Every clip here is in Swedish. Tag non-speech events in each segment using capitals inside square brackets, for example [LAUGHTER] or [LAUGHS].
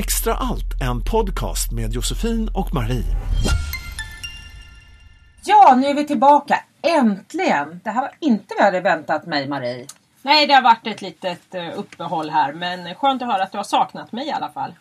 Extra allt, en podcast med Josefin och Marie. Ja, nu är vi tillbaka. Äntligen! Det här var inte vad jag hade väntat mig, Marie. Nej, det har varit ett litet eh, uppehåll här men skönt att höra att du har saknat mig i alla fall.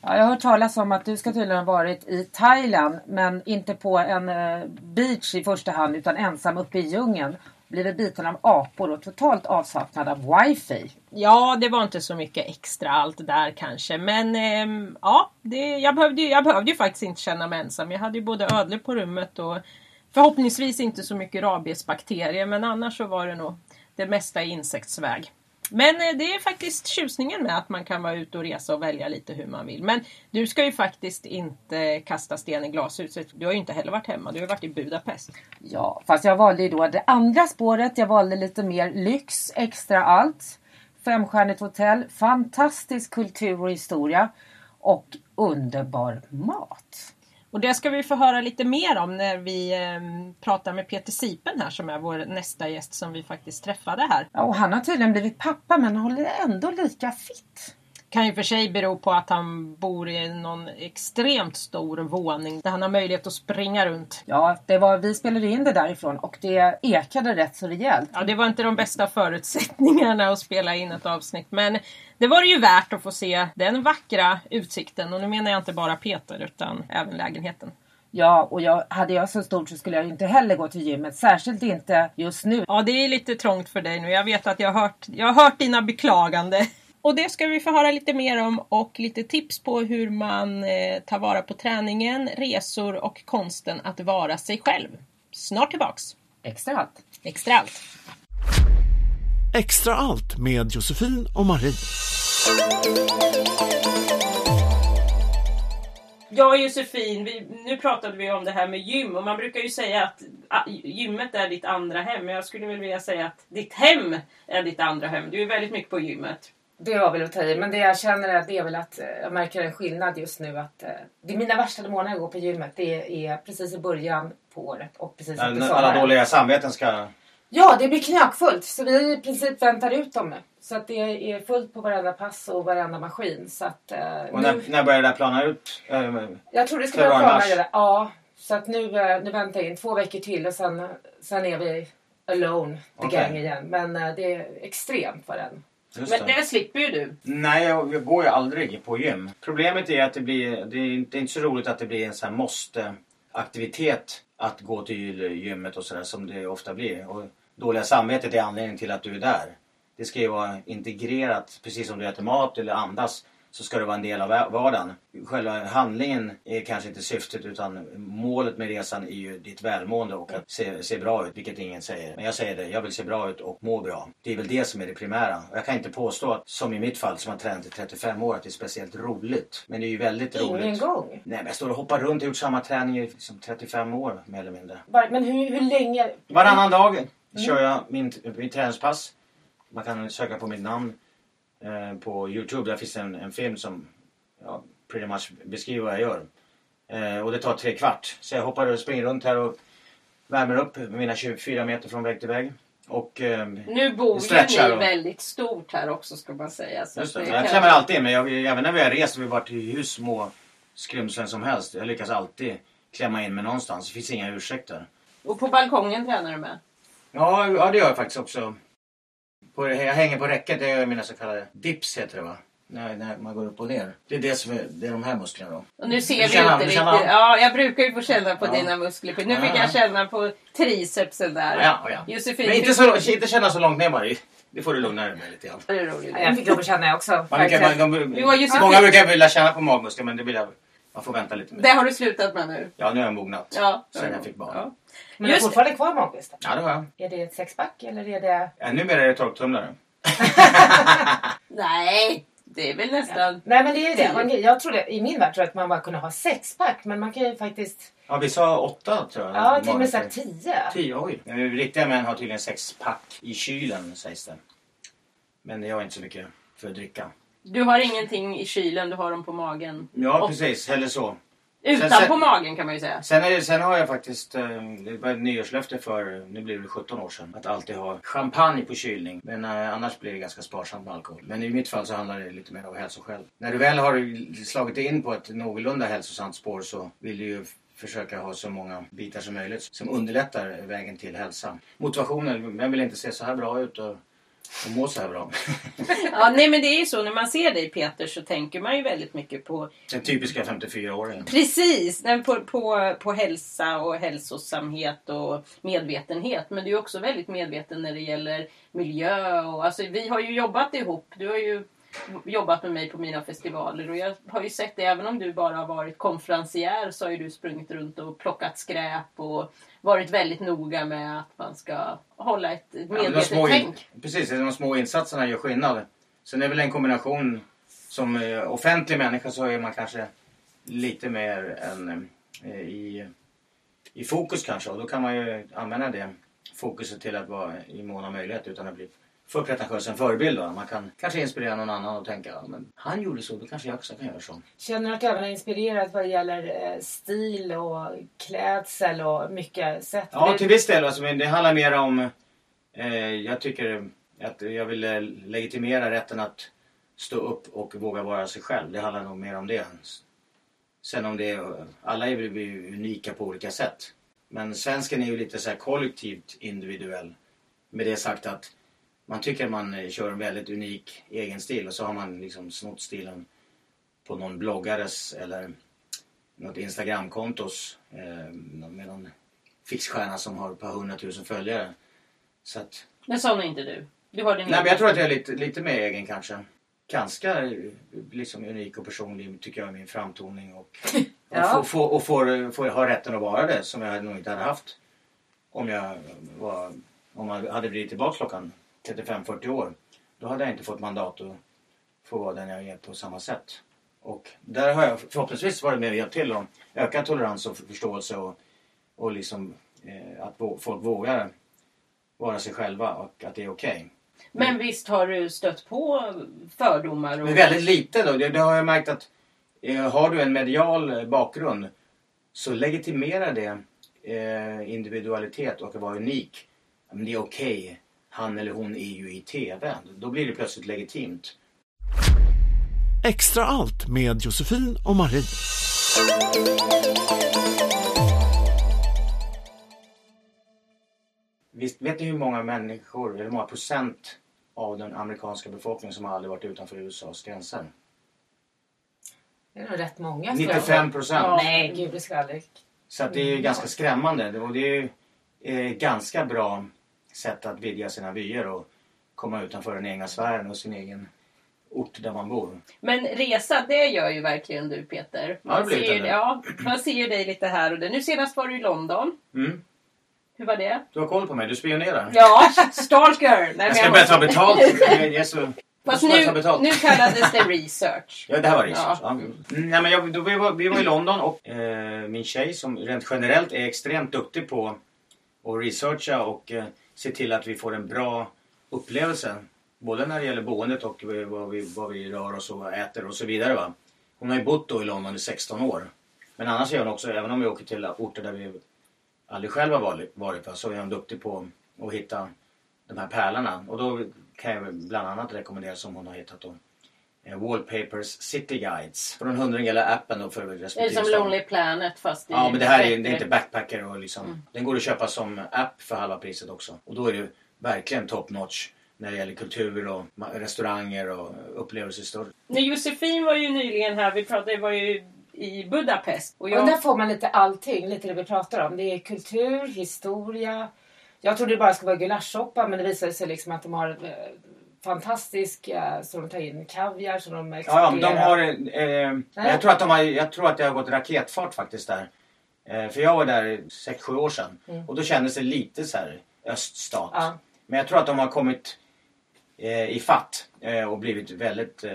Ja, jag har hört talas om att du ska tydligen ha varit i Thailand men inte på en eh, beach i första hand utan ensam uppe i djungeln. Blivit biten av apor och totalt avsaknad av wifi. Ja, det var inte så mycket extra allt där kanske. Men eh, ja, det, jag, behövde, ju- jag behövde ju faktiskt inte känna mig ensam. Jag hade ju både ödlor på rummet och förhoppningsvis inte så mycket rabiesbakterier. Men annars så var det nog det mesta i insektsväg. Men eh, det är faktiskt tjusningen med att man kan vara ute och resa och välja lite hur man vill. Men du ska ju faktiskt inte kasta sten i glashuset. Du har ju inte heller varit hemma. Du har varit i Budapest. Ja, fast jag valde ju då det andra spåret. Jag valde lite mer lyx, extra allt. Femstjärnigt hotell, fantastisk kultur och historia och underbar mat. Och det ska vi få höra lite mer om när vi eh, pratar med Peter Sipen här som är vår nästa gäst som vi faktiskt träffade här. Ja, och han har tydligen blivit pappa men håller ändå lika fitt. Kan ju för sig bero på att han bor i någon extremt stor våning där han har möjlighet att springa runt. Ja, det var, vi spelade in det därifrån och det ekade rätt så rejält. Ja, det var inte de bästa förutsättningarna att spela in ett avsnitt men det var det ju värt att få se den vackra utsikten och nu menar jag inte bara Peter utan även lägenheten. Ja, och jag, hade jag så stort så skulle jag inte heller gå till gymmet. Särskilt inte just nu. Ja, det är lite trångt för dig nu. Jag vet att jag har hört, jag har hört dina beklagande. Och det ska vi få höra lite mer om och lite tips på hur man eh, tar vara på träningen, resor och konsten att vara sig själv. Snart tillbaks! Extra allt. Extra allt! Extra allt med Josefin och Marie. Ja Josefin, vi, nu pratade vi om det här med gym och man brukar ju säga att ah, gymmet är ditt andra hem. Men jag skulle väl vilja säga att ditt hem är ditt andra hem. Du är väldigt mycket på gymmet. Det var väl att ta i. Men det jag känner är, det är väl att eh, jag märker en skillnad just nu. att eh, Det är mina värsta månader att gå på gymmet. Det är precis i början på året och precis efter När sommaren. alla dåliga samveten ska... Ja, det blir knökfullt. Så vi i princip väntar ut dem nu. Så att det är fullt på varenda pass och varenda maskin. Så att, eh, Och nu, när, när börjar det där plana ut? Eh, jag tror det ska börja plana redan. Ja, så att nu, eh, nu väntar jag in två veckor till och sen, sen är vi alone, the Okej. gang igen. Men eh, det är extremt vad den... Just Men det. det slipper ju du. Nej, jag, jag går ju aldrig på gym. Problemet är att det blir... Det är inte, det är inte så roligt att det blir en sån här måste-aktivitet att gå till gymmet och sådär som det ofta blir. Och dåliga samvetet är anledningen till att du är där. Det ska ju vara integrerat, precis som du äter mat eller andas så ska det vara en del av va- vardagen. Själva handlingen är kanske inte syftet utan målet med resan är ju ditt välmående och att se, se bra ut, vilket ingen säger. Men jag säger det, jag vill se bra ut och må bra. Det är väl det som är det primära. Och jag kan inte påstå att, som i mitt fall som har tränat i 35 år, att det är speciellt roligt. Men det är ju väldigt Ingen roligt. gång. Nej men jag står och hoppar runt och gjort samma träning i liksom 35 år mer eller mindre. Men hur, hur länge... Varannan dag kör jag min, min träningspass. Man kan söka på mitt namn eh, på Youtube. Där finns en, en film som ja, pretty much beskriver vad jag gör. Eh, och det tar tre kvart. Så jag hoppar och springer runt här och värmer upp mina 24 meter från vägg till vägg. Och eh, Nu bor ju ni och- väldigt stort här också ska man säga. Så just det, det jag kan- klämmer alltid. Men jag, även när vi har rest och vi varit i hur små skrymslen som helst. Jag lyckas alltid klämma in mig någonstans. Det finns inga ursäkter. Och på balkongen tränar du med? Ja, ja det gör jag faktiskt också. På, jag hänger på räcket, det gör mina så kallade dips heter det va? När, när man går upp och ner. Det är det som är, det är de här musklerna då. Och nu ser vi känner- inte du riktigt. Ja, jag brukar ju få känna på Ja. dina muskler. Nu fick ja. jag känna på tricepsen där. Ja, ja. Josefin, Men inte, så, inte känna så långt ner Marie. Det får du lugna dig med lite grann. Ja, Jag fick lov att känna också. Man man, Vi var ju så- många brukar vilja känna på magmuskler men det vill jag, man får vänta lite med. Det har du slutat med nu? Ja, nu har jag mognat. Ja. Sen jag fick barn. Ja. Men du har fortfarande kvar magbristen? Ja, det har jag. Är det ett sexpack eller är det... Ja, numera är det torktumlare. [LAUGHS] Nej, det är väl nästan... Nej men det är det. Man, jag trodde, I min värld tror jag att man bara kunde ha sexpack men man kan ju faktiskt... Ja, vi sa åtta tror jag. Ja, till och med såhär tio. Tio, oj. Men Riktiga män har tydligen sex pack i kylen sägs det. Men jag är inte så mycket för att dricka. Du har ingenting i kylen, du har dem på magen. Ja Och- precis, eller så. Utan Sen- på magen kan man ju säga. Sen, är det, sen har jag faktiskt, eh, det var ett nyårslöfte för, nu blir det 17 år sedan, att alltid ha champagne på kylning. Men eh, annars blir det ganska sparsamt med alkohol. Men i mitt fall så handlar det lite mer om hälsoskäl. När du väl har slagit in på ett någorlunda hälsosamt spår så vill du ju f- försöka ha så många bitar som möjligt som underlättar vägen till hälsa. Motivationen, vem vill inte se så här bra ut och, och må så här bra? [LAUGHS] Ja, nej men det är ju så när man ser dig Peter så tänker man ju väldigt mycket på Den typiska 54-åringen. Precis! På, på, på hälsa och hälsosamhet och medvetenhet. Men du är också väldigt medveten när det gäller miljö. Och, alltså, vi har ju jobbat ihop. Du har ju jobbat med mig på mina festivaler och jag har ju sett det. Även om du bara har varit konferencier så har ju du sprungit runt och plockat skräp och varit väldigt noga med att man ska hålla ett Ja, medvetet in, tänk. precis, de små insatserna gör skillnad. Sen är det väl en kombination. Som eh, offentlig människa så är man kanske lite mer än, eh, i, i fokus kanske. Och då kan man ju använda det fokuset till att vara i mån av möjlighet utan att bli för pretentiös en förebild. Va? Man kan kanske inspirera någon annan och tänka ja, men han gjorde så, då kanske jag också kan göra så. Känner du att du även är inspirerad vad det gäller eh, stil och klädsel och mycket sätt? Ja, till viss del. Alltså, men det handlar mer om... Eh, jag tycker att jag vill eh, legitimera rätten att stå upp och våga vara sig själv. Det handlar nog mer om det. Sen om det är... Alla är ju unika på olika sätt. Men svensken är ju lite så här kollektivt individuell. Med det sagt att man tycker man eh, kör en väldigt unik egen stil och så har man liksom snott stilen på någon bloggares eller något Instagramkontos eh, med någon fixstjärna som har ett par hundratusen följare. Så att, Men sån är inte du. Du har din nej, men jag tror att jag är lite, lite mer egen kanske. Ganska liksom unik och personlig tycker jag i min framtoning. Och, [LAUGHS] Ja. och, få, få, och får, får ha rätten att vara det som jag nog inte hade haft om jag var, om jag hade blivit tillbaka klockan 35-40 år. Då hade jag inte fått mandat att få vara den jag är på samma sätt. Och där har jag förhoppningsvis varit med och hjälpt till att öka tolerans och förståelse och, och liksom eh, att folk vågar vara sig själva och att det är okej. Men visst har du stött på fördomar? Och... Men väldigt lite då. Det, det har jag märkt att eh, har du en medial bakgrund så legitimerar det eh, individualitet och att vara unik. Men det är okej. Han eller hon är ju i TV. Då blir det plötsligt legitimt. Extra allt med Josefin och Marie. Visst, vet ni hur många människor, eller hur många procent av den amerikanska befolkningen som har aldrig varit utanför USAs gränser? Det är nog rätt många. tror jag. 95 procent. Ja. Nej, gud det ska aldrig. Så att det är ju ganska skrämmande. Det är ju eh, ganska bra sätt att vidga sina vyer och komma utanför den egna sfären och sin egen ort där man bor. Men resa, det gör ju verkligen du Peter. Ja, det blir ser det. ja, man ser ju dig lite här och där. Nu senast var du i London. Mm. Hur var det? Du har koll på mig, du spionerar. Ja, stalker! Nej, Jag ska börja ta betalt. [LAUGHS] Är så... Fast nu, nu kallades det research. [LAUGHS] Ja, det här var research. Ja. Ja. Mm, Nej, men jag, då, vi, var, vi var i London och eh, min tjej som rent generellt är extremt duktig på att researcha och eh, se till att vi får en bra upplevelse. Både när det gäller boendet och eh, vad vi, vad vi rör oss och äter och så vidare. Va? Hon har ju bott då i London i 16 år. Men annars är hon också, även om vi åker till orter där vi aldrig själv har varit, va, så är hon duktig på att hitta de här pärlorna. Och då kan jag bland annat rekommendera som hon har hittat då eh, Wallpapers City Guides. För en hundring eller appen då för Det är som stad. Lonely Planet fast Ja men det här är, det är inte backpacker och liksom. Mm. Den går att köpa som app för halva priset också. Och då är det verkligen top notch när det gäller kultur och restauranger och upplevelser. Nu, Josefin var ju nyligen här, vi pratade var ju i Budapest. Och Och jag, där får man lite allting, lite det vi pratar om. Det är kultur, historia. Jag trodde det bara skulle vara gulaschsoppa men det visade sig liksom att de har eh, fantastisk, eh, så de tar in kaviar som de Ja, ja exporterar. men de har... Eh, jag, tror att de har jag tror att det har gått raketfart faktiskt där. Eh, för jag var där 6-7 år sedan. Och då kändes det lite så här öststat. Ja. Men jag tror att de har kommit eh, i fatt eh, och blivit väldigt eh,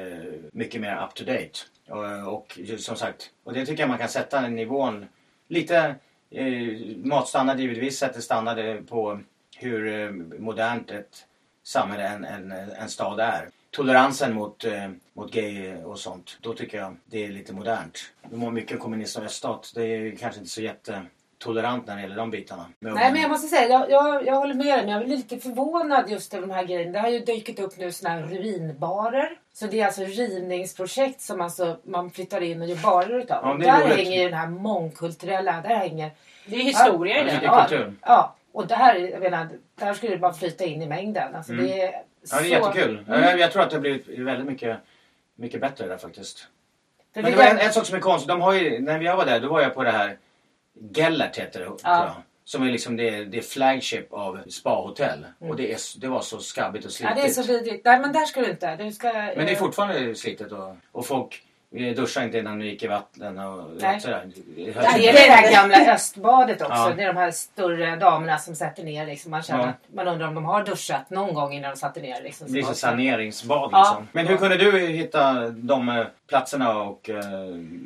mycket mer up to date. Och, och som sagt, och det tycker jag man kan sätta den nivån lite eh, matstandard givetvis sätter standard på hur eh, modernt ett samhälle en, en, en stad är. toleransen mot, eh, mot gay och sånt. Då tycker jag det är lite modernt. De har mycket kommunist och öststat. Det är kanske inte så jättetolerant när det gäller de bitarna. Nej men jag måste säga, jag, jag, jag håller med dig men jag är lite förvånad just över de här grejerna. Det har ju dykt upp nu såna här ruinbarer. Så det är alltså rivningsprojekt som alltså man flyttar in och gör barer utav. Ja, där roligt. hänger ju den här mångkulturella, där hänger... Det är historia Ja, i det det. är Ja, ja. Och det här, jag menar, där skulle det bara flyta in i mängden. Alltså Mm. det är Ja, det så... är jättekul. Jag, jag tror att det har blivit väldigt mycket, mycket bättre där faktiskt. För Men det var en, en sak som är konstigt. De har ju, när jag var där, då var jag på det här Gellert heter det, jag. Som är liksom det, det flagship av spahotell. Och det, är, det var så skabbigt och Ja, slitigt. det är så vidrigt. Nej men där ska du inte. Du ska, Men det är eh, fortfarande slitet och, och folk eh, duschar inte innan de gick i vattnen och Nej. sådär. Det är det där gamla östbadet också. Ja. Det är de här större damerna som sätter ner. Liksom. Man, känner Ja. att, man undrar om de har duschat någon gång innan de satte ner. Liksom, Det blir man- saneringsbad Ja. liksom. Men hur kunde du hitta de eh, platserna och eh,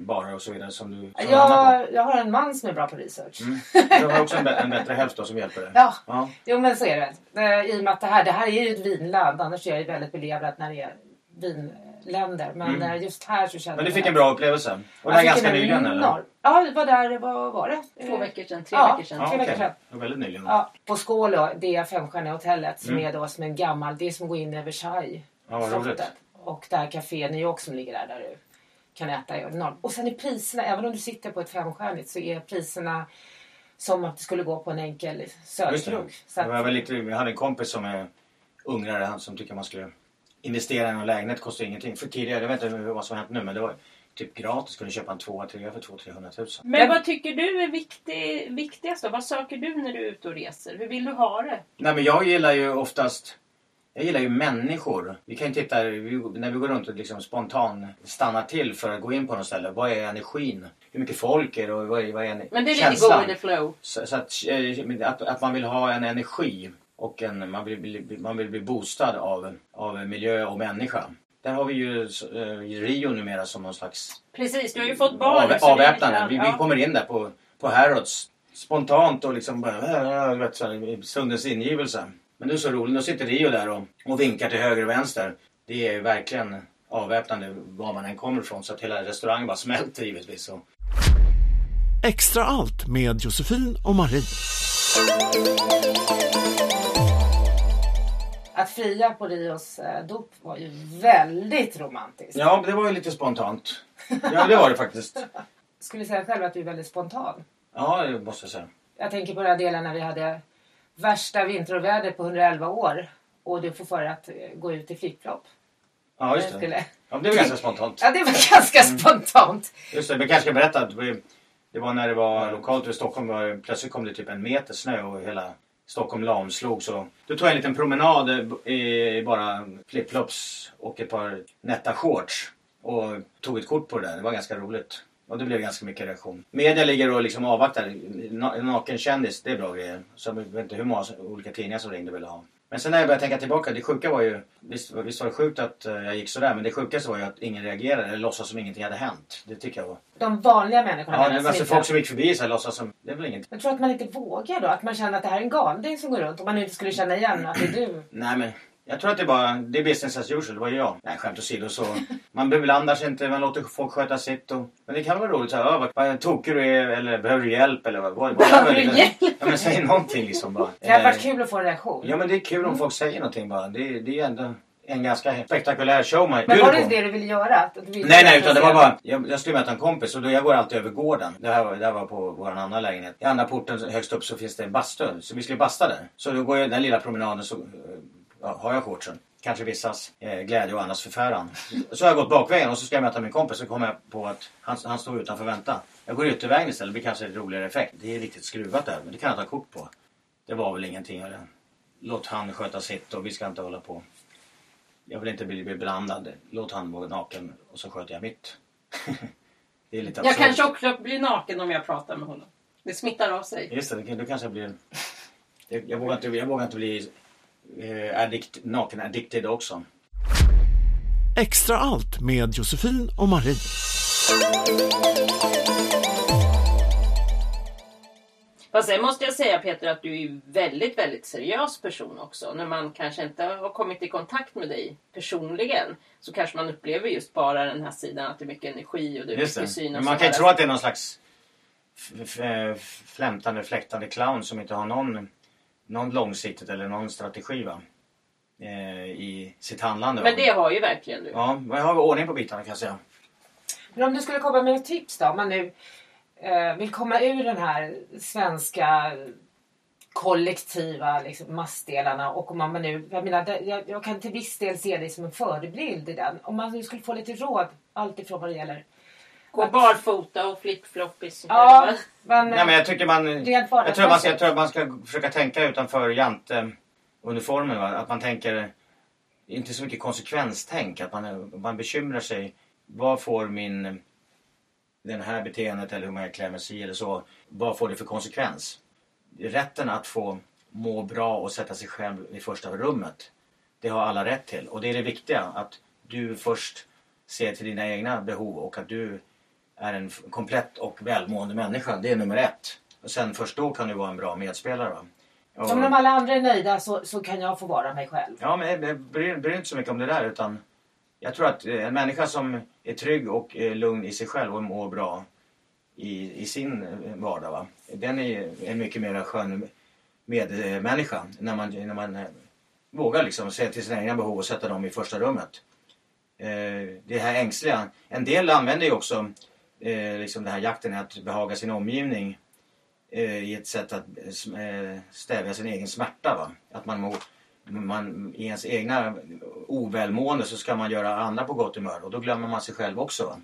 barer och så vidare som du som jag, jag har en man som är bra på research. Mm. Du har också en, en bättre [LAUGHS] hälft då som hjälper dig? Ja, Ja. jo men så är det. Eh, I och med att det här, det här är ju ett vinland. Annars är jag väldigt belevrad när det är vinländer. Men eh, just här så känner Mm. Men du jag fick en bra upplevelse? Och det Jag här ganska en nyligen eller? Ja, det var där, vad var det? Två Eh, veckor sedan, tre Ja. veckor sedan. Ja, Tre veckor okej. sedan. Det var väldigt nyligen. Ja, på Skålo, det femstjärniga hotellet som Mm. är då som en gammal, det är som att gå in i Versailles. Ja, vad roligt. Och det här Café New York som ligger där, där du kan äta är enormt. Och sen är priserna, även om du sitter på ett femstjärnigt så är priserna som att du skulle gå på en enkel söderkrog. Lite, jag hade en kompis som är ungrare, han som tycker man skulle investera i en lägenhet kostar ingenting. För tidigare, jag vet inte vad som har hänt nu men det var typ gratis. Kunde köpa en tvåa, trea för 200 000 Men vad tycker du är viktig, viktigast då? Vad söker du när du är ute och reser? Hur vill du ha det? Nej men jag gillar ju oftast jag gillar ju människor. Vi kan ju titta, när vi går runt och liksom spontant stannar till för att gå in på något ställe. Vad är energin? Hur mycket folk är det och vad är, vad är Men det är lite go with the flow. Så, så att, eh, att, att man vill ha en energi och en, man, vill bli, man vill bli boostad av, av miljö och människa. Där har vi ju eh, Rio numera som någon slags Precis, du har ju fått barn. av, avväpnande. Vi, vi kommer in där på, på Harrods spontant och liksom bara äh, vet, så här, i stundens ingivelse. Men det är så roligt. Nu sitter Rio där och, och vinkar till höger och vänster. Det är verkligen avväpnande var man än kommer ifrån så att hela restaurangen bara smälter givetvis. Och, Extra allt med Josefin och Marie. Att fria på Rios eh, dop var ju väldigt romantiskt. ja, det var ju lite spontant. Ja, det var det faktiskt. Skulle säga själv att du är väldigt spontan. Ja, det måste jag säga. Jag tänker på den här delen när vi hade värsta vinterovädret på 111 år. Och du får för att eh, gå ut i flipflop. Ja, just det. skulle- Ja, det var ganska spontant. Ja, det var ganska spontant. Just det, vi kanske ska berätta att vi, det var när det var lokalt i Stockholm. Plötsligt kom det typ en meter snö och hela Stockholm lamslog. Så då tog jag en liten promenad eh, i bara flipflops och ett par nätta shorts. Och tog ett kort på det där. Det var ganska roligt. Och det blev ganska mycket reaktion. Media ligger och liksom avvaktar. Naken kändis, det är bra grejer. Så jag vet inte hur många olika tidningar som ringde och ville ha. Men sen när jag började tänka tillbaka, det sjuka var ju... Visst, visst var det sjukt att eh, jag gick sådär, men det sjukaste var ju att ingen reagerade eller låtsas som ingenting hade hänt. Det tycker jag var... De vanliga människorna Ja, var alltså inte- folk som gick förbi så här, låtsas som... Det är väl inget... Jag tror att man inte vågar då. Att man känner att det här är en galning som går runt. Om man inte skulle känna igen att det är du. Nej men... Jag tror att det är bara... Det är business as usual, det var ju jag. Nej skämt åsido så... Man beblandar sig inte, man låter folk sköta sitt och... Men det kan vara roligt såhär, vad, vad tokig du är eller behöver du hjälp eller vad... vad Behöver du hjälp? Ja men säg någonting liksom bara. Det hade varit Eh, kul att få en reaktion. Ja men det är kul om folk säger någonting bara. Det, det är ändå en ganska spektakulär show man Men var det det du ville göra? Att du ville Nej nej utan det var bara, jag, jag skulle möta en kompis och då jag går alltid över gården. Det här, var- det här var på vår andra lägenhet. I andra porten högst upp så finns det en bastu. Så vi skulle basta där. Så då går jag den lilla promenaden så ja, har jag shortsen. Kanske vissas eh, glädje och andras förfäran. Så har jag gått bakvägen och så ska jag möta min kompis så kommer jag på att han, han står utanför och väntar. Jag går yttervägen istället, det blir kanske en roligare effekt. Det är riktigt skruvat där men det kan jag ta kort på. Det var väl ingenting. Eller? Låt han sköta sitt och vi ska inte hålla på. Jag vill inte bli beblandad. Låt han vara naken och så sköter jag mitt. [LAUGHS] det är lite Jag absurt. kanske också blir naken om jag pratar med honom. Det smittar av sig. Just det, då kanske jag blir... Jag, jag, vågar, inte, jag vågar inte bli eh, addict, naken addicted också. Extra allt med Josefin och Marie. Fast sen måste jag säga Peter att du är en väldigt, väldigt seriös person också. När man kanske inte har kommit i kontakt med dig personligen så kanske man upplever just bara den här sidan att det är mycket energi och det är Just mycket det. syn och Men så man kan ju tro att det är någon slags flämtande, fläktande clown som inte har någon, någon långsiktigt eller någon strategi va? Eh, i sitt handlande. Men det har ju verkligen du. Ja, men jag har ordning på bitarna kan jag säga. Men om du skulle komma med ett tips då, om man nu eh, vill komma ur den här svenska kollektiva liksom, massdelarna och om man nu, jag menar, jag, jag kan till viss del se dig som en förebild i den. Om man nu skulle få lite råd, allt ifrån vad det gäller. Gå barfota och flip-floppis. Ja, men, Nej, men jag tycker man... Jag tror, man ska, jag tror att man ska försöka tänka utanför jante-uniformen. Va? Att man tänker, inte så mycket konsekvenstänk. Att man, man bekymrar sig. Vad får min, den här beteendet eller hur man klär mig si eller så. Vad får det för konsekvens? Rätten att få må bra och sätta sig själv i första rummet. Det har alla rätt till. Och det är det viktiga. Att du först ser till dina egna behov och att du är en komplett och välmående människa. Det är nummer ett. Och sen först då kan du vara en bra medspelare. Va? Och, Om de alla andra är nöjda så, så kan jag få vara mig själv. Ja, men jag bryr, bryr inte så mycket om det där utan jag tror att eh, en människa som är trygg och eh, lugn i sig själv och mår bra i, i sin eh, vardag. Va? Den är en mycket mer skön medmänniska när man, när man vågar liksom se till sina egna behov och sätta dem i första rummet. Det här ängsliga. En del använder ju också eh, liksom den här jakten att behaga sin omgivning eh, i ett sätt att eh, eh, stävja sin egen smärta. Va? Att man, må, man i ens egna ovälmående så ska man göra andra på gott humör och då glömmer man sig själv också. Va?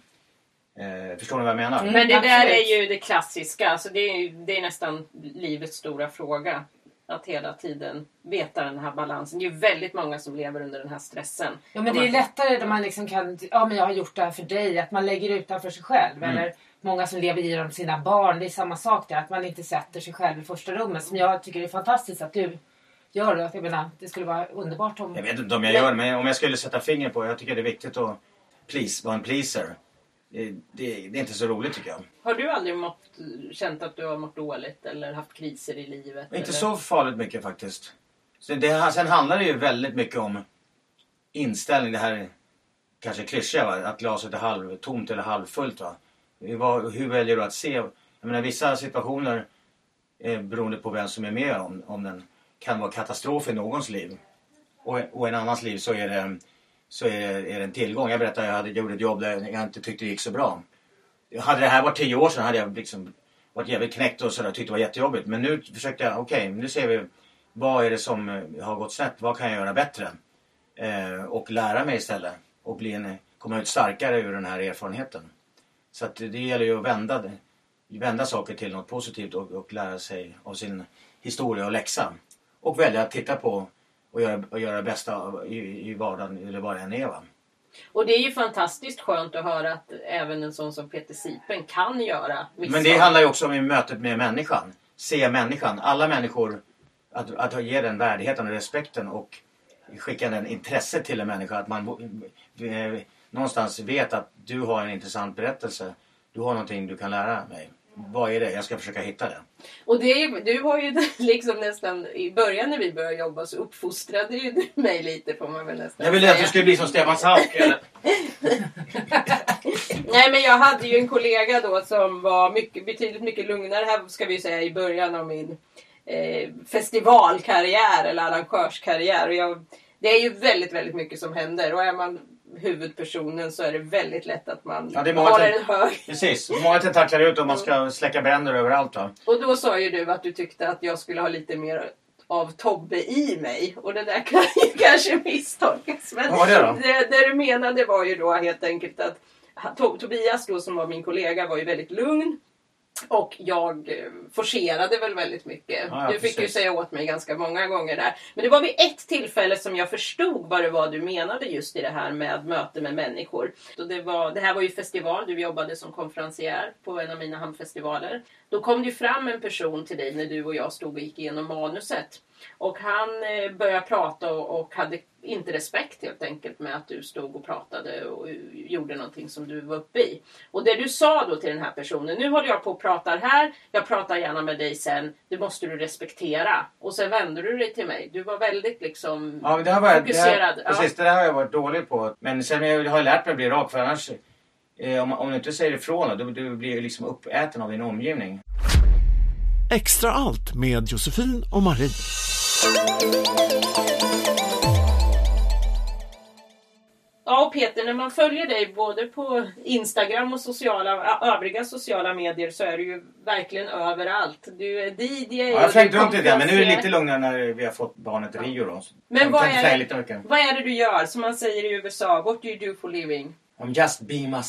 Eh, förstår ni vad jag menar? Mm. Men det där absolut. är ju det klassiska. Alltså det, är, det är nästan livets stora fråga. Att hela tiden veta den här balansen. Det är ju väldigt många som lever under den här stressen. Ja men det är Man- lättare när man liksom kan, ja men jag har gjort det här för dig, att man lägger utanför sig själv. Mm. Eller många som lever i dem sina barn, det är samma sak där. Att man inte sätter sig själv i första rummet. Som jag tycker är fantastiskt att du gör det. Jag menar, det skulle vara underbart om... Jag vet inte om jag gör det, men om jag skulle sätta fingret på Jag tycker det är viktigt att please, vara en pleaser. Det, det, det är inte så roligt tycker jag. Har du aldrig mått, känt att du har mått dåligt eller haft kriser i livet? Inte eller? så farligt mycket faktiskt. Så det, sen handlar det ju väldigt mycket om inställning. Det här är kanske klyschiga va? Att glaset är halvtomt eller halvfullt. Va? Vad- Hur väljer du att se? Jag menar vissa situationer eh, beroende på vem som är med om, om den kan vara katastrof i någons liv. Och, och i en annans liv så är det, så är det, är det en tillgång. Jag berättade att jag hade, gjorde ett jobb där jag inte tyckte det gick så bra. Hade det här varit tio år sedan hade jag liksom varit jävligt knäckt och sådär, tyckte det var jättejobbigt. Men nu försökte jag, okej nu ser vi vad är det som eh, har gått snett? Vad kan jag göra bättre? Eh, och lära mig istället. Och bli en, komma ut starkare ur den här erfarenheten. Så att det gäller ju att vända, vända saker till något positivt och, och lära sig av sin historia och läxa. Och välja att titta på och göra, och göra bästa av- i, i vardagen eller vad det än är. Va? Och det är ju fantastiskt skönt att höra att även en sån som Peter Sipen kan göra misstag. Men det handlar ju också om i mötet med människan. Se människan. Alla människor. Att, att ge den värdigheten och respekten och skicka den intresse till en människa. Att man eh, någonstans vet att du har en intressant berättelse. Du har någonting du kan lära mig. Vad är det? Jag ska försöka hitta det. Och det du har ju [LAUGHS] liksom nästan, i början när vi började jobba så uppfostrade ju du mig lite får man väl nästan Jag ville säga. att du skulle bli som Stefan Sauk. eller? [LAUGHS] Nej men jag hade ju en kollega då som var mycket, betydligt mycket lugnare här ska vi säga i början av min eh, festivalkarriär eller arrangörskarriär. Och jag, det är ju väldigt, väldigt mycket som händer och är man huvudpersonen så är det väldigt lätt att man Ja, till- en hög. Precis. Många tentaklar ut och man ska släcka bränder överallt. Va? Och då sa ju du att du tyckte att jag skulle ha lite mer av Tobbe i mig. Och det där kan ju [LAUGHS] kanske misstolkas. Men var det det, det du menade var ju då helt enkelt att To- Tobias då som var min kollega var ju väldigt lugn. Och jag eh, forcerade väl väldigt mycket. Ja, du fick ju precis. säga åt mig ganska många gånger där. Men det var vid ett tillfälle som jag förstod vad det var du menade just i det här med möte med människor. Och det, var, det här var ju festival, du jobbade som konferencier på en av mina hamnfestivaler. Då kom det ju fram en person till dig när du och jag stod och gick igenom manuset. Och han eh, började prata och, hade inte respekt helt enkelt med att du stod och pratade och gjorde någonting som du var uppe i. Och det du sa då till den här personen, nu håller jag på och pratar här, jag pratar gärna med dig sen, det måste du respektera. Och sen vände du dig till mig. Du var väldigt liksom Ja, men det har varit, fokuserad. Det här, precis, det där har jag varit dålig på. Men sen jag har jag lärt mig att bli rak för annars eh, om, om du inte säger ifrån då, du blir ju liksom uppäten av din omgivning. Extra allt med Josefin och Marie. Ja, och Peter, när man följer dig både på Instagram och sociala, övriga sociala medier så är du ju verkligen överallt. Du är DJ. Ja, jag flängt runt lite men nu är det lite lugnare när vi har fått barnet Rio då. Men vad är, vad är det du gör? Som man säger i USA, what do you do for living? I'm just be my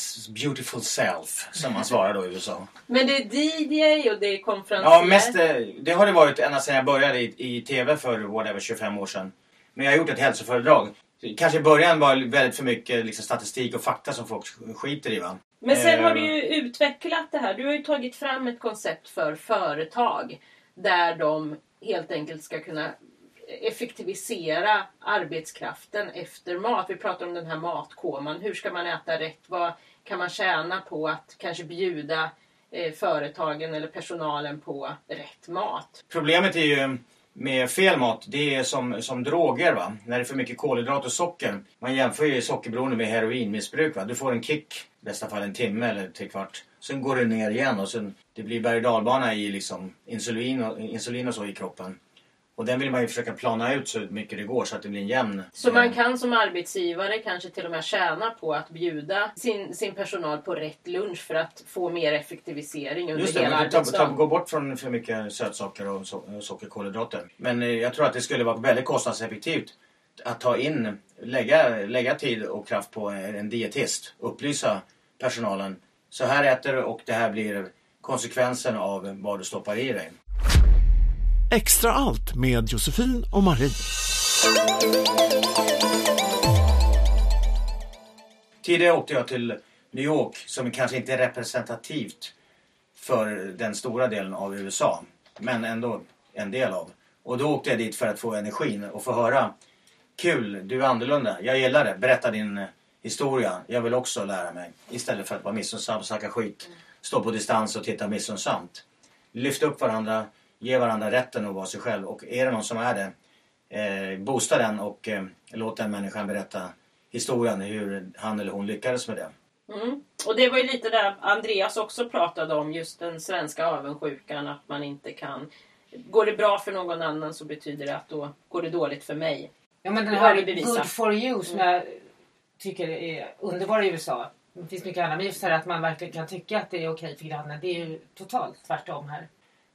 beautiful self, som man svarar då i USA. Men det är DJ och det är konferenser. Ja, mest, eh, det har det varit ända sedan jag började i, i TV för whatever, 25 år sedan. Men jag har gjort ett hälsoföredrag. Kanske i början var det väldigt för mycket liksom, statistik och fakta som folk skiter i. Va? Men sen har Eh, du ju utvecklat det här. Du har ju tagit fram ett koncept för företag där de helt enkelt ska kunna effektivisera arbetskraften efter mat. Vi pratar om den här matkoman. Hur ska man äta rätt? Vad kan man tjäna på att kanske bjuda eh, företagen eller personalen på rätt mat? Problemet är ju med fel mat, det är som, som droger. Va? När det är för mycket kolhydrat och socker. Man jämför ju sockerberoende med heroinmissbruk. Va? Du får en kick, i bästa fall en timme eller tre kvart. Sen går det ner igen och sen, det blir berg och dalbana i liksom insulin, och, insulin och så i kroppen. Och den vill man ju försöka plana ut så mycket det går så att det blir en jämn... Så man kan som arbetsgivare kanske till och med tjäna på att bjuda sin, sin personal på rätt lunch för att få mer effektivisering under Just det, hela arbetsdagen. gå bort från för mycket sötsaker och so sockerkolhydrater. Men eh, jag tror att det skulle vara väldigt kostnadseffektivt att ta in, lägga, lägga tid och kraft på en en dietist. Upplysa personalen. Så här äter du och det här blir konsekvensen av vad du stoppar i dig. Extra allt med Josefin och Marie. Tidigare åkte jag till New York som kanske inte är representativt för den stora delen av USA. Men ändå en del av. Och då åkte jag dit för att få energin och få höra Kul, du är annorlunda. Jag gillar det. Berätta din historia. Jag vill också lära mig. Istället för att vara missunnsam och snacka skit. Stå på distans och titta missunnsamt. Lyft upp varandra. Ge varandra rätten att vara sig själv. Och är det någon som är det. Eh, boosta den och eh, låt den människan berätta historien. Hur han eller hon lyckades med det. Mm. Och det var ju lite där Andreas också pratade om, just den svenska avundsjukan, att man inte kan... Går det bra för någon annan så betyder det att då går det dåligt för mig. Ja men den Det har här. Good for you som jag tycker är underbar i USA. Det finns mycket annat men just det här att man verkligen kan tycka att det är okej för grannen. Det är ju totalt tvärtom här.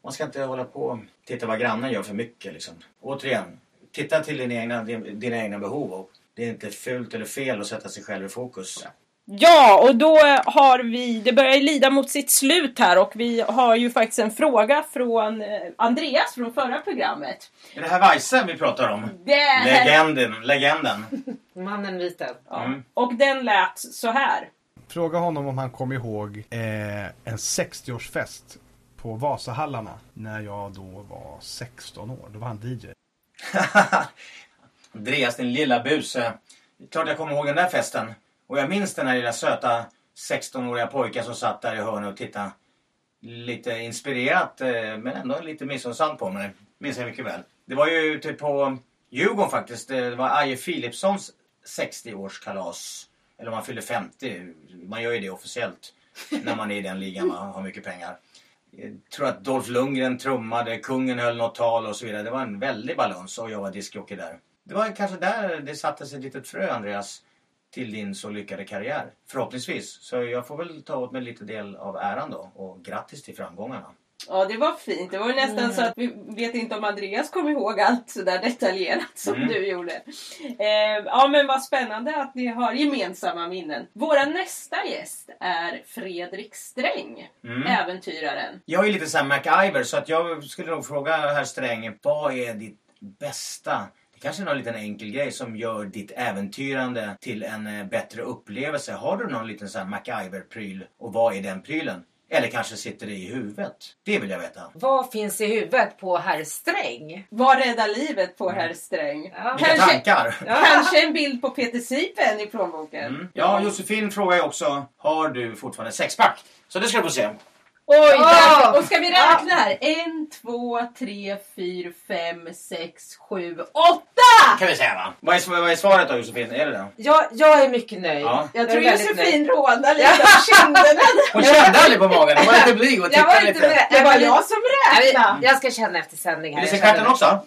Man ska inte hålla på och titta vad grannen gör för mycket. Liksom. Återigen, titta till dina egna, dina egna behov. Och det är inte fult eller fel att sätta sig själv i fokus. Ja, och då har vi, det börjar lida mot sitt slut här och vi har ju faktiskt en fråga från eh, Andreas från förra programmet. Är det här Weise vi pratar om? Det är, Legenden, legenden. [LAUGHS] Mannen viten. ja. Mm. Och den lät så här. Fråga honom om han kommer ihåg eh, en 60-årsfest på Vasahallarna när jag då var 16 år. Då var han DJ. [LAUGHS] Andreas, din lilla buse. Klart jag kommer ihåg den där festen. Och jag minns den här lilla söta 16-åriga pojken som satt där i hörnet och tittade lite inspirerat eh, men ändå lite missunnsamt på mig. Minns jag mycket väl. Det var ju ute på Djurgården faktiskt. Eh, det var Aje Philipssons 60-årskalas. Eller om man fyller 50. Man gör ju det officiellt när man är i den ligan och har mycket pengar. Jag tror att Dolph Lundgren trummade, kungen höll något tal och så vidare. Det var en väldig balans och jag var diskjockey där. Det var kanske där det sattes ett litet frö Andreas till din så lyckade karriär. Förhoppningsvis. Så jag får väl ta åt mig lite del av äran då. Och grattis till framgångarna. Ja, det var fint. Det var ju nästan så att vi vet inte om Andreas kommer ihåg allt så där detaljerat som Mm. du gjorde. Eh, ja, men vad spännande att ni har gemensamma minnen. Vår nästa gäst är Fredrik Sträng, Mm. äventyraren. Jag är lite såhär MacIver så att jag skulle nog fråga herr Sträng. Vad är ditt bästa det kanske är någon liten enkel grej som gör ditt äventyrande till en eh, bättre upplevelse. Har du någon liten sån här MacGyver-pryl och vad är den prylen? Eller kanske sitter det i huvudet? Det vill jag veta. Vad finns i huvudet på herr Sträng? Vad räddar livet på herr Sträng? Ja. Vilka Kanske- tankar! Kanske en bild på Peter Sipen i plånboken. Mm. Ja, Josefin frågar ju också, har du fortfarande sexpack? Så det ska du få se. Oj! Där- Och ska vi räkna här? En, två, tre, fyra, fem, sex, sju, åtta! Kan vi säga va? Vad är, vad är svaret då Josefin? Är det det? Jag, jag är mycket nöjd. Ja. Jag är tror Josefin rådar lite av kinderna. Hon kände aldrig på magen, hon var lite blyg och Jag var tittade inte lite. med. Det var jag som Jag, räknade. jag ska känna efter sändning här. Vill du Jag se stjärten känner- också?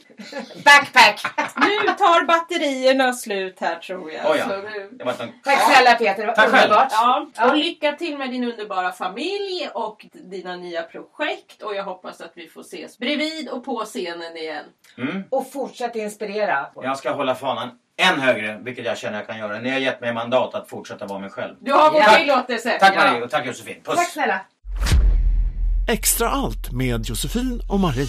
Backpack! Nu tar batterierna slut här tror jag. Oj, ja. Så nu... Det var en... Tack snälla Peter, det var Tack underbart. Ja, Ja. och lycka till med din underbara familj och dina nya projekt. Och jag hoppas att vi får ses bredvid och på scenen igen. Mm. Och fortsätt inspirera. Jag ska hålla fanan än högre, vilket jag känner jag kan göra. Ni har gett mig mandat att fortsätta vara mig själv. Du har vår Ja. tillåtelse. Tack Ja. Marie och tack Josefin. Puss! Tack snälla. Extra allt med Josefin och Marie.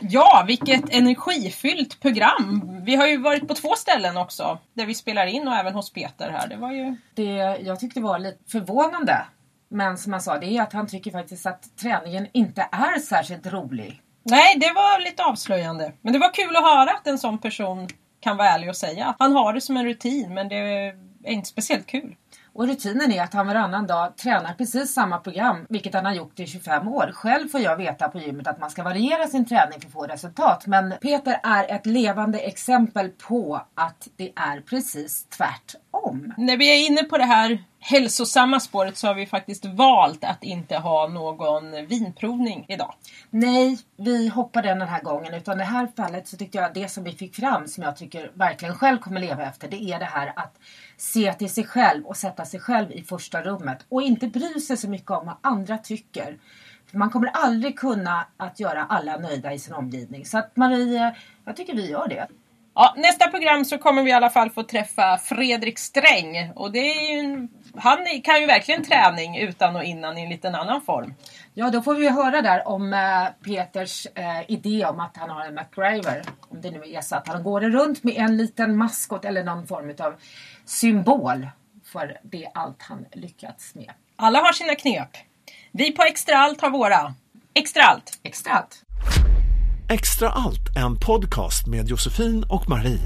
Ja, vilket energifyllt program. Vi har ju varit på två ställen också. Där vi spelar in och även hos Peter här. Det var ju... Det jag tyckte var lite förvånande, men som han sa, det är att han tycker faktiskt att träningen inte är särskilt rolig. Nej, det var lite avslöjande. Men det var kul att höra att en sån person kan vara ärlig och säga att han har det som en rutin men det är inte speciellt kul. Och rutinen är att han varannan dag tränar precis samma program, vilket han har gjort i 25 år. Själv får jag veta på gymmet att man ska variera sin träning för att få resultat. Men Peter är ett levande exempel på att det är precis tvärtom. När vi är inne på det här hälsosamma spåret så har vi faktiskt valt att inte ha någon vinprovning idag. Nej, vi hoppar den den här gången. Utan det här fallet så tyckte jag det som vi fick fram, som jag tycker verkligen själv kommer leva efter, det är det här att se till sig själv och sätta sig själv i första rummet. Och inte bry sig så mycket om vad andra tycker. För man kommer aldrig kunna att göra alla nöjda i sin omgivning. Så att Marie, jag tycker vi gör det. Ja, nästa program så kommer vi i alla fall få träffa Fredrik Sträng. Och det är ju en, han kan ju verkligen träning utan och innan i en liten annan form. Ja, då får vi höra där om eh, Peters eh, idé om att han har en MacGyver. Om det nu är så att han går runt med en liten maskot eller någon form av symbol för det allt han lyckats med. Alla har sina knep. Vi på Extra Allt har våra. Extra Allt! Extra allt. Extra allt, en podcast med Josefin och Marie.